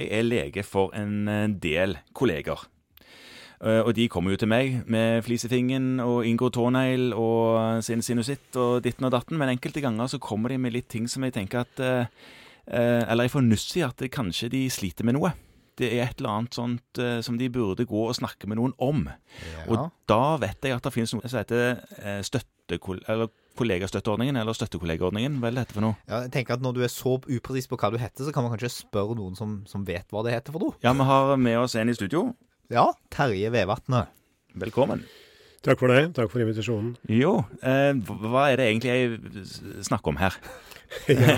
jeg er lege for en eh, del kolleger. Eh, Og de kommer jo til meg med flis i fingeren og inngår tånegl og sin sinusitt og ditten og datten, men enkelte ganger så kommer de med litt ting som jeg tenker at eh, Eller jeg får nuss i at kanskje de sliter med noe. Det er et eller annet sånt som de burde gå og snakke med noen om. Og da vet jeg at det finnes noe som heter støttekol eller kollegastøtteordningen, eller støttekollegaordningen, er det heter for noe? Ja, jeg tenker at Når du er så upresis på hva du heter, så kan man kanskje spørre noen som, som vet hva det heter for noe. Ja, vi har med oss en i studio. Ja, Terje Vevatnet. Velkommen. Takk for det. Takk for invitasjonen. Jo, eh, hva er det egentlig jeg snakker om her? ja,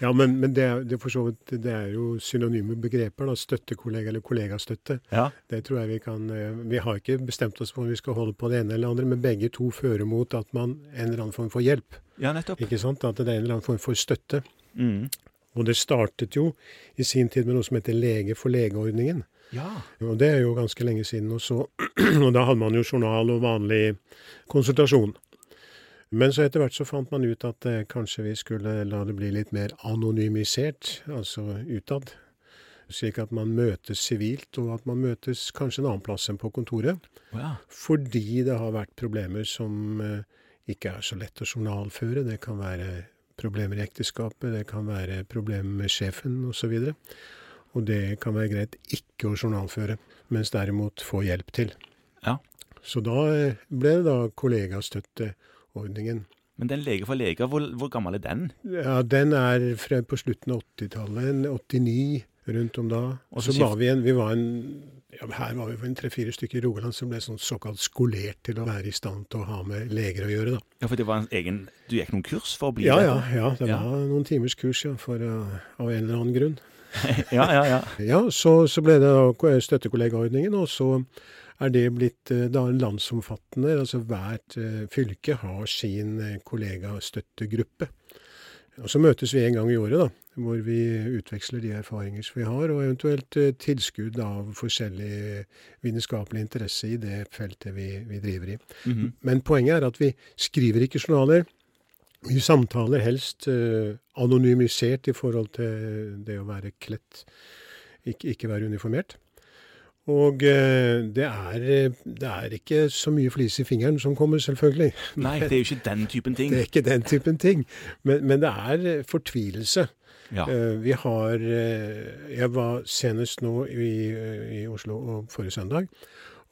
ja, men, men det, er, det, er vidt, det er jo synonyme begreper. da, Støttekollega eller kollegastøtte. Ja. Det tror jeg Vi kan, eh, vi har ikke bestemt oss for om vi skal holde på det ene eller det andre, men begge to fører mot at man en eller annen form for hjelp. Ja, nettopp. ikke sant? At det er en eller annen form for støtte. Mm. Og det startet jo i sin tid med noe som heter Lege for legeordningen. Ja. Og det er jo ganske lenge siden. Og, så, og da hadde man jo journal og vanlig konsultasjon. Men så etter hvert så fant man ut at eh, kanskje vi skulle la det bli litt mer anonymisert, altså utad. Slik at man møtes sivilt, og at man møtes kanskje en annen plass enn på kontoret. Ja. Fordi det har vært problemer som eh, ikke er så lett å journalføre. Det kan være problemer i ekteskapet, det kan være problemer med sjefen osv. Og, og det kan være greit ikke å journalføre, mens derimot få hjelp til. Ja. Så da eh, ble det da kollegastøtteordningen. Men den lege for leger, hvor, hvor gammel er den? Ja, den er fra på slutten av 80-tallet, 89 rundt om da. Og så så var vi en, vi var en ja, her var vi en tre-fire stykker i Rogaland som ble sånn såkalt skolert til å være i stand til å ha med leger å gjøre, da. Ja, for det var en egen Du gikk noen kurs for å bli Ja, det? ja, ja. Det Ja. var noen timers kurs, ja, for, uh, av en eller annen grunn. ja, ja, ja. Ja, så, så ble det da støttekollegaordningen, og så er det blitt eh, da landsomfattende. Altså hvert uh, fylke har sin kollegastøttegruppe. Og så møtes vi en gang i året, da, hvor vi utveksler de erfaringer som vi har, og eventuelt eh, tilskudd av forskjellig vitenskapelig interesse i det feltet vi, vi driver i. Mhm. Men poenget er at vi skriver ikke journaler. Vi samtaler helst uh, anonymisert i forhold til det å være kledt, ikke, ikke være uniformert. Og eh, det, er, det er ikke så mye flis i fingeren som kommer, selvfølgelig. Nei, det er jo ikke den typen ting. Det er ikke den typen ting. Men, men det er fortvilelse. Ja. Eh, Vi har eh, Jeg var senest nå i, eh, i Oslo forrige søndag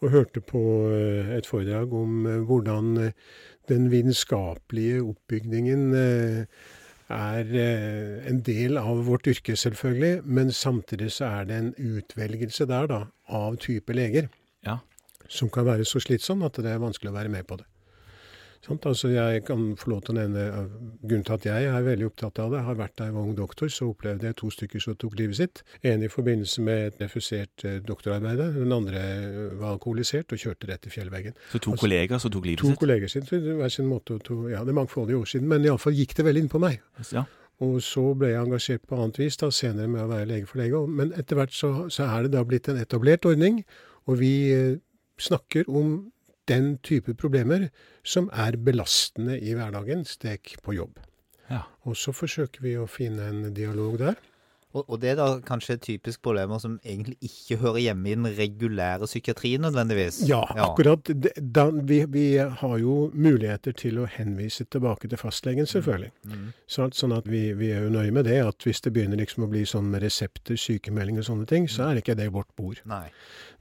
og hørte på et foredrag om hvordan den vitenskapelige oppbygningen er en del av vårt yrke, selvfølgelig, men samtidig så er det en utvelgelse der da, av type leger Ja. som kan være så slitsom at det er vanskelig å være med på det. Sant? Altså jeg kan få lov til å nevne uh, Grunnen til at jeg er veldig opptatt av det, har vært der jeg var ung doktor, så opplevde jeg to stykker som tok livet sitt. En i forbindelse med et refusert uh, doktorarbeid. Den andre uh, var alkoholisert og kjørte rett i fjellveggen. Så to Altså, kolleger som tok livet To sitt? kolleger sin, hver sin måte. To, ja, det er mangfoldige år siden, men iallfall gikk det veldig inn på meg. Ja. Og så ble jeg engasjert på annet vis, da senere med å være lege for lege. Men etter hvert så, så er det da blitt en etablert ordning, og vi eh, snakker om den type problemer som er belastende i hverdagen, stek på jobb. Ja. Og så forsøker vi å finne en dialog der. Og, og det er da kanskje typisk problemer som egentlig ikke hører hjemme i den regulære psykiatrien nødvendigvis. Ja, akkurat. Da, vi, vi har jo muligheter til å henvise tilbake til fastlegen, selvfølgelig. Mm. Sånn, sånn at vi, vi er jo nøye med det, at hvis det begynner liksom å bli sånn med resepter, sykemeldinger og sånne ting, så er ikke det vårt bord. Nei.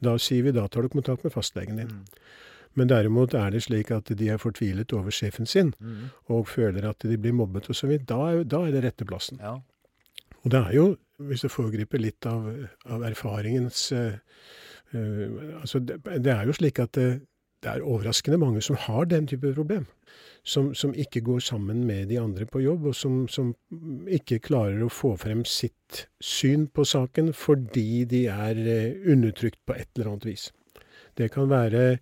Da sier vi da tar du kontakt med fastlegen din. Mm. Men derimot er det slik at de er fortvilet over sjefen sin, Mm. og føler at de blir mobbet osv. Da, da er det rette plassen. Ja. Og det er jo, hvis du foregriper litt av, av erfaringens uh, eh, altså det, det er jo slik at det, det er overraskende mange som har den type problem. Som, som ikke går sammen med de andre på jobb, og som, som ikke klarer å få frem sitt syn på saken fordi de er eh, undertrykt på et eller annet vis. Det kan være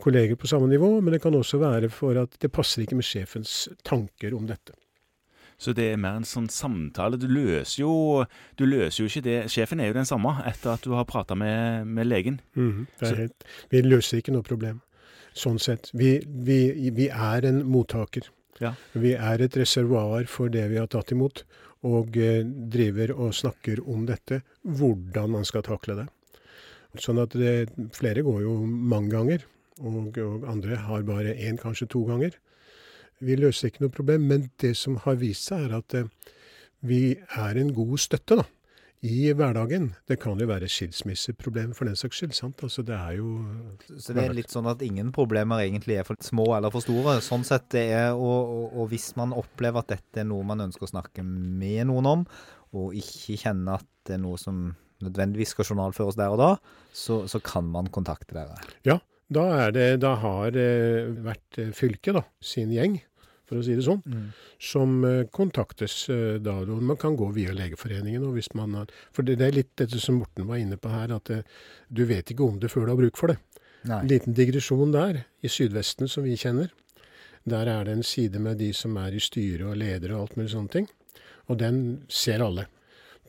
kolleger på samme nivå, men det kan også være for at det passer ikke med sjefens tanker om dette. Så det er mer en sånn samtale. Du løser jo, du løser jo ikke det Sjefen er jo den samme etter at du har prata med, med legen. Mm, det er helt, vi løser ikke noe problem, sånn sett. Vi, vi, vi er en mottaker. Ja. Vi er et reservoar for det vi har tatt imot, og eh, driver og snakker om dette, hvordan man skal takle det. Sånn at det, flere går jo mange ganger, og, og andre har bare én, kanskje to ganger. Vi løser ikke noe problem, men det som har vist seg, er at eh, vi er en god støtte da, i hverdagen. Det kan jo være skilsmisseproblemer for den saks skyld. sant? Altså Det er jo Så det er litt sånn at ingen problemer egentlig er for små eller for store. Sånn sett det er, og, og, og hvis man opplever at dette er noe man ønsker å snakke med noen om, og ikke kjenner at det er noe som nødvendigvis skal journalføres der og da, så, så kan man kontakte dere. Ja, da, er det, da har det vært eh, fylket, da, sin gjeng, for å si det sånn, som eh, kontaktes eh, da. og Man kan gå via Legeforeningen. og hvis man har, For det, det er litt dette som Morten var inne på her, at eh, du vet ikke om det før du har bruk for det. Nei. En liten digresjon der, i Sydvesten som vi kjenner. Der er det en side med de som er i styre og ledere og alt mulig sånne ting. Og den ser alle.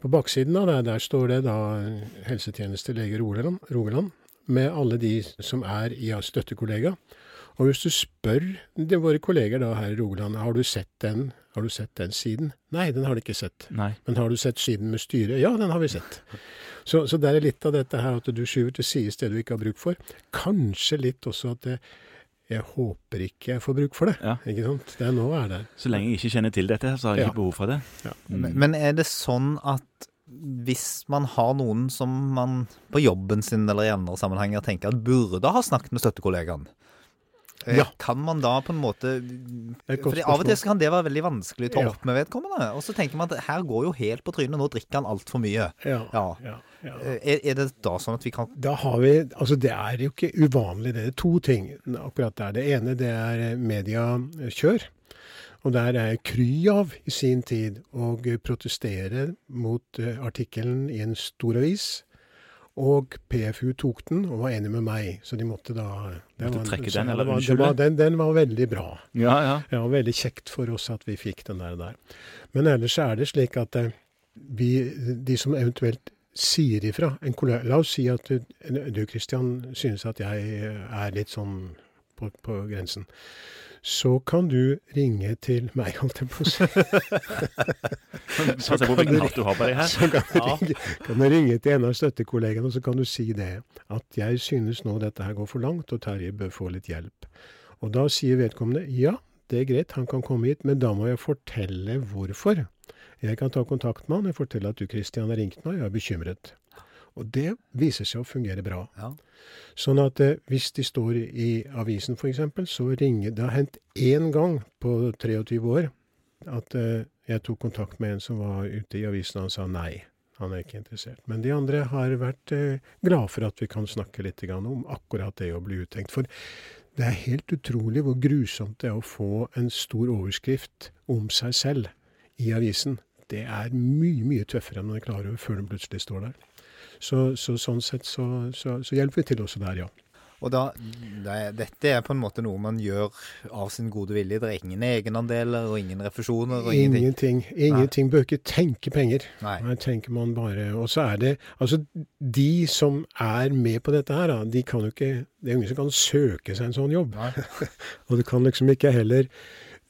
På baksiden av det, der står det da helsetjeneste lege Rogaland, Rogaland, med alle de som er i ja, støttekollega. Og hvis du spør de, våre kolleger da her i Rogaland, har du sett den, har du sett den siden? Nei, den har de ikke sett. Nei. Men har du sett siden med styret? Ja, den har vi sett. Så, så det er litt av dette her at du skyver til side det du ikke har bruk for. Kanskje litt også at det, jeg håper ikke jeg får bruk for det. Ja. Ikke sant? Det er nå jeg er der. Så lenge jeg ikke kjenner til dette, så har jeg Ja. ikke behov for det. Ja. Mm. Men- er det sånn at hvis man har noen som man på jobben sin eller i andre sammenhenger tenker at burde ha snakket med støttekollegaen, Ja. kan man da på en måte For Av og til kan det være veldig vanskelig å ta opp med vedkommende. Og så tenker man at her går jo helt på trynet, nå drikker han altfor mye. Ja, Ja. ja, ja. Eh, Er, er det da sånn at vi kan Da har vi Altså, det er jo ikke uvanlig, det er to ting akkurat der. Det ene, det er mediekjør. Og der er kry av i sin tid å protestere mot eh, artikkelen i en stor avis. Og PFU tok den og var enig med meg, så de måtte da det Måtte var- trekke den, eller var- var- Den, den var veldig bra. Ja, ja. Ja, veldig kjekt for oss at vi fikk den der. der. Men ellers er det slik at eh, vi, de som eventuelt sier ifra en kollega, La oss si at du, du Christian, synes at jeg er litt sånn på, på grensen. Så kan du ringe til meg, holdt jeg på å si. Så du kan du, ringe, kan du ringe til en av støttekollegene, og så kan du si det. At jeg synes nå dette her går for langt, og Terje bør få litt hjelp. Og da sier vedkommende ja, det er greit, han kan komme hit, men da må jeg fortelle hvorfor. Jeg kan ta kontakt med han og fortelle at du Kristian har ringt meg, og er bekymret. Og det viser seg å fungere bra. Ja. Sånn at eh, hvis de står i avisen f.eks., så ringer Det har hendt én gang på 23 år at eh, jeg tok kontakt med en som var ute i avisen, og han sa nei. Han er ikke interessert. Men de andre har vært eh, glad for at vi kan snakke litt grann om akkurat det å bli uttenkt. For det er helt utrolig hvor grusomt det er å få en stor overskrift om seg selv i avisen. Det er mye, mye tøffere enn man er klar over før den plutselig står der. Så, så sånn sett så, så, så hjelper vi til også der, ja. Og da, det, dette er på en måte noe man gjør av sin gode vilje. Det er ingen egenandeler og ingen refusjoner og ingenting. Ingenting. Ingenting. Bør ikke tenke penger. Nei. Her tenker man bare Og så er det Altså, de som er med på dette her, de kan jo ikke Det er ingen som kan søke seg en sånn jobb. Og du kan liksom ikke heller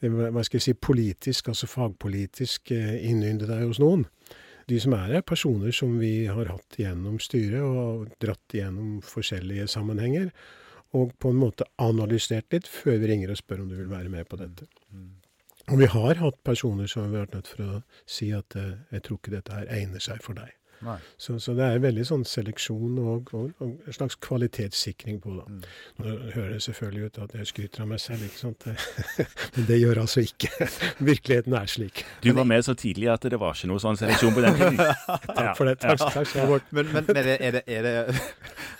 hva skal jeg si, politisk, altså fagpolitisk, eh, innynde deg hos noen. De som er her, personer som vi har hatt gjennom styret og dratt gjennom forskjellige sammenhenger, og på en måte analysert litt før vi ringer og spør om du vil være med på dette. Og vi har hatt personer som har vært nødt for å si at eh, jeg tror ikke dette her egner seg for deg. Nei. Så, så det er veldig sånn seleksjon og, og, og en slags kvalitetssikring på det. Mm. Nå hører det selvfølgelig ut at jeg skryter av meg selv, ikke sant. Men det gjør altså ikke. Virkeligheten er slik. Du var med så tidlig at det var ikke noe sånn seleksjon på den tiden. Takk for det. Takk, takk skal du ha. Men, men er, det, er, det, er, det,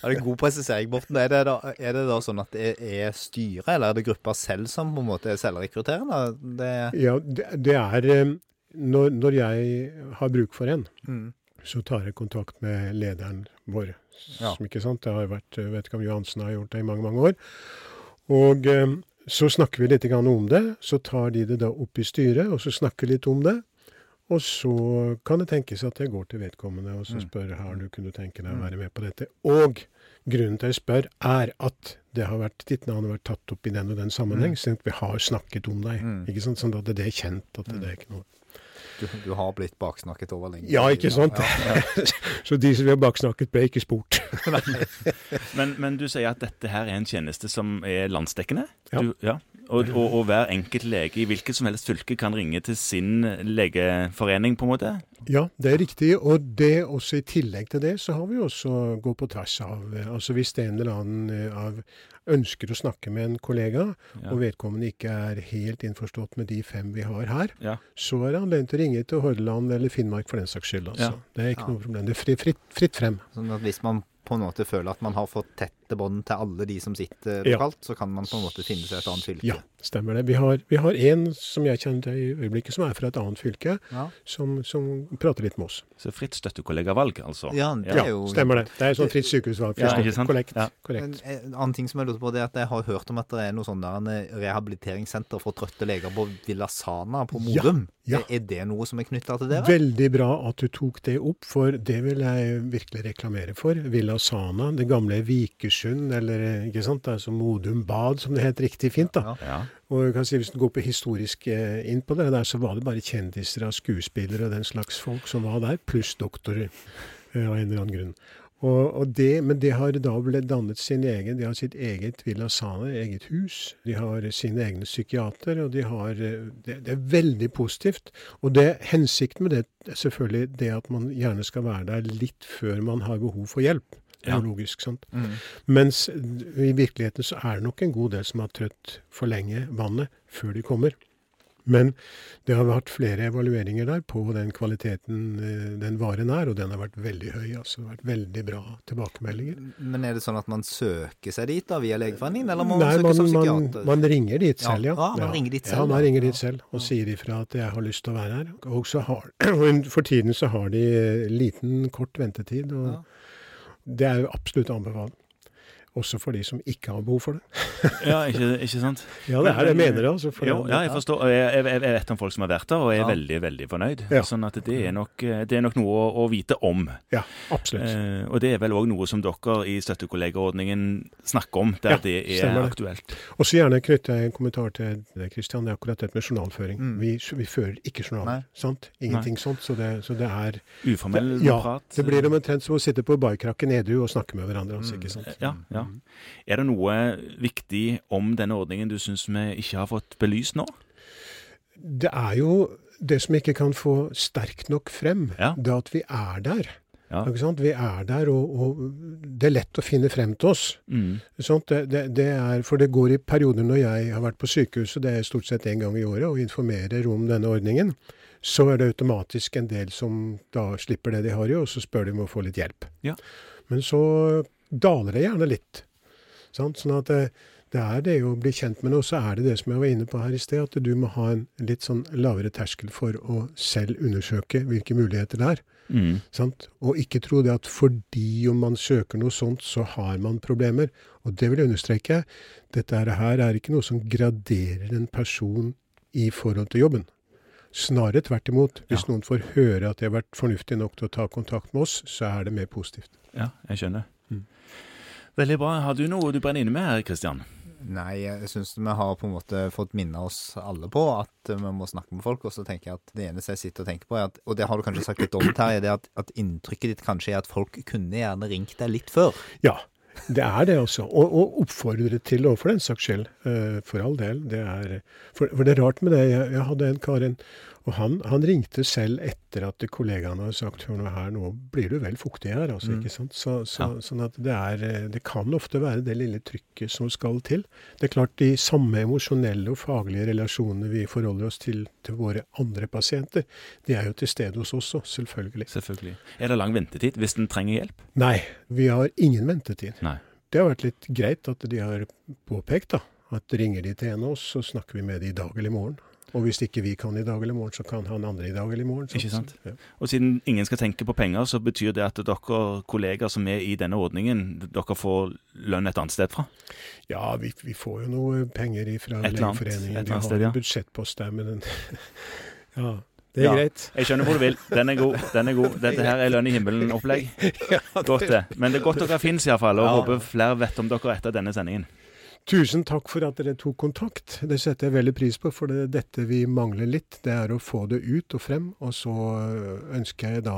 er det god presisering, Borten? Er det, da, er det da sånn at det er styret, eller er det gruppa selv som på en måte er selvrekrutterende? Det, Ja, det, det er eh, når, når jeg har bruk for en, mm. Så tar jeg kontakt med lederen vår. Ja. Som ikke sant, det har vært, jeg vet ikke om Johansen har gjort det i mange, mange år. Og eh, så snakker vi litt om det. Så tar de det da opp i styret, og så snakker litt om det. Og så kan det tenkes at jeg går til vedkommende og så Mm. spør har du kunne tenke deg å være med på dette. Og grunnen til at jeg spør, er at det har vært, ditt navn har vært tatt opp i den og den sammenheng, Mm. sånn at vi har snakket om deg. Mm. ikke sant? Sånn at det er kjent at det er ikke noe Du, du har blitt baksnakket over lenge. Ja, ikke sant? Ja, ja. Så de som vi har baksnakket, ble ikke spurt. Men, men du sier at dette her er en tjeneste som er landsdekkende? Ja. Du, ja. Og, og, og hver enkelt lege i hvilket som helst fylke kan ringe til sin legeforening, på en måte? Ja, det er riktig. Og det også i tillegg til det, så har vi også gå på tvers av eh, Altså hvis det er en eller annen eh, av ønsker å snakke med en kollega, Ja. og vedkommende ikke er helt innforstått med de fem vi har her, Ja. så er det anledning til å ringe til Hordaland eller Finnmark for den saks skyld. Altså. Ja. Det er ikke Ja. noe problem. Det er fri, fritt, fritt frem. Sånn at hvis man på en måte føler at man har fått tette bånd til alle de som sitter Ja. lokalt, så kan man på en måte finne seg et annet fylke. Ja, stemmer det. Vi har, vi har en som jeg kjenner til i øyeblikket, som er fra et annet fylke, Ja. som, som prater litt med oss. Så fritt støttekollegavalg, altså? Ja, det Ja, er jo stemmer det. Det er sånn fritt sykehusvalg. Ja, ikke sant? Korrekt. Ja. En, korrekt. en annen ting som jeg lurte på, det er at jeg har hørt om at det er noe sånn der en rehabiliteringssenter for trøtte leger på Villa Sana på Ja, Modum. ja. Er, det noe som er knytta til det? Veldig bra at du tok det opp, for det vil jeg virkelig reklamere for. Villa Sana, det gamle Vikersund, eller ikke sant, som Modum Bad, som det het riktig fint. da. Ja. Og jeg kan si, Hvis du går på historisk eh, inn på det, der, så var det bare kjendiser av skuespillere og den slags folk som var der, pluss doktorer eh, av en eller annen grunn. Og, og det, men det har da blitt dannet sin egen, de har sitt eget Villa Sana, eget hus. De har sine egne psykiater, og de har eh, det, det er veldig positivt. Og det, hensikten med det er selvfølgelig det at man gjerne skal være der litt før man har behov for hjelp. Er Ja. sant. Mm. Mens i virkeligheten så er det nok en god del som har trøtt for lenge vannet før de kommer. Men det har vært flere evalueringer der på den kvaliteten eh, den varen er, og den har vært veldig høy. altså Det har vært veldig bra tilbakemeldinger. Men er det sånn at man søker seg dit da via Legeforeningen, eller må Nei, man søke man, som man, psykiater? man ringer dit Ja. selv, ja. Ah, man ringer dit selv, Ja, man ringer dit Ja. selv og sier ifra at 'jeg har lyst til å være her'. Og så har, og for tiden så har de eh, liten, kort ventetid, og Ja. Det er jo absolutt. Også for de som ikke har behov for det. ja, ikke, ikke sant? Ja, det er det jeg mener. altså. For Jo, ja, jeg forstår. Jeg, jeg, jeg vet om folk som har vært der, og er Ja. veldig veldig fornøyd. Ja. Sånn at det er nok, det er nok noe å, å vite om. Ja, absolutt. Eh, og det er vel òg noe som dere i støttekollegaordningen snakker om, der Ja, det er stemmer det. aktuelt. Og så gjerne knytte en kommentar til det, Kristian. Det er akkurat det med journalføring. Mm. Vi, vi fører ikke journaler. Sant? Ingenting sånt. Så det, så det er Uformell Ja, prat. Det blir omtrent som å sitte på barkrakken edru og snakke med hverandre. Altså, Mm. ikke sant? Ja, ja. Er det noe viktig om denne ordningen du syns vi ikke har fått belyst nå? Det er jo det som ikke kan få sterkt nok frem, Ja. det at vi er der. Ja. Vi er der, og, og det er lett å finne frem til oss. Mm. Det, det, det er, for det går i perioder når jeg har vært på sykehuset, det er stort sett én gang i året, og informerer om denne ordningen. Så er det automatisk en del som da slipper det de har i, og så spør de om å få litt hjelp. Ja. Men så daler det gjerne litt. Sant? Sånn at det, det er det å bli kjent med det, og så er det det som jeg var inne på her i sted, at du må ha en litt sånn lavere terskel for å selv undersøke hvilke muligheter det er. Mm. Sant? Og ikke tro det at fordi om man søker noe sånt, så har man problemer. Og det vil jeg understreke. Dette her er ikke noe som graderer en person i forhold til jobben. Snarere tvert imot. Hvis Ja. noen får høre at de har vært fornuftige nok til å ta kontakt med oss, så er det mer positivt. Ja, jeg skjønner. Mm. Veldig bra. Har du noe du brenner inne med her, Kristian? Nei, jeg syns vi har på en måte fått minne oss alle på at vi må snakke med folk. Og så tenker jeg at det eneste jeg sitter og tenker på, er at, og det har du kanskje sagt litt om, Terje, det er at, at inntrykket ditt kanskje er at folk kunne gjerne ringt deg litt før. Ja, det er det også. Og, og oppfordret til òg, for den saks skyld. Eh, for all del. Det er, for, for det er rart med det. Jeg, jeg hadde en kar, en, og han, han ringte selv etter at kollegaene hadde sagt hør nå her, nå blir du vel fuktig her. altså, Mm. ikke sant? Så, så, Ja. Sånn at det er eh, Det kan ofte være det lille trykket som skal til. Det er klart de samme emosjonelle og faglige relasjonene vi forholder oss til til våre andre pasienter, de er jo til stede hos oss også, selvfølgelig. Selvfølgelig. Er det lang ventetid hvis en trenger hjelp? Nei, vi har ingen ventetid. Nei. Det har vært litt greit at de har påpekt da, at ringer de til en av oss, så snakker vi med de i dag eller i morgen. Og hvis ikke vi kan i dag eller i morgen, så kan han andre i dag eller i morgen. Ikke sant? Ja. Og siden ingen skal tenke på penger, så betyr det at dere kollegaer som er i denne ordningen, dere får lønn et annet sted fra? Ja, vi, vi får jo noe penger fra Legeforeningen. Vi har sted, ja. en budsjettpost der, men den Ja, det er Ja. greit. Jeg skjønner hvor du vil. Den er god. den er god. Dette her er lønn i himmelen-opplegg. Godt det. Men det er godt dere fins iallfall, og Ja. håper flere vet om dere etter denne sendingen. Tusen takk for at dere tok kontakt. Det setter jeg veldig pris på, for det er dette vi mangler litt. Det er å få det ut og frem. Og så ønsker jeg da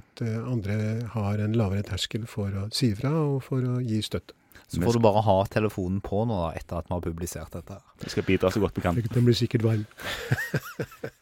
at andre har en lavere terskel for å si fra og for å gi støtte. Så får du bare ha telefonen på nå da, etter at vi har publisert dette. Vi skal bidra så godt vi kan. Den blir sikkert varm.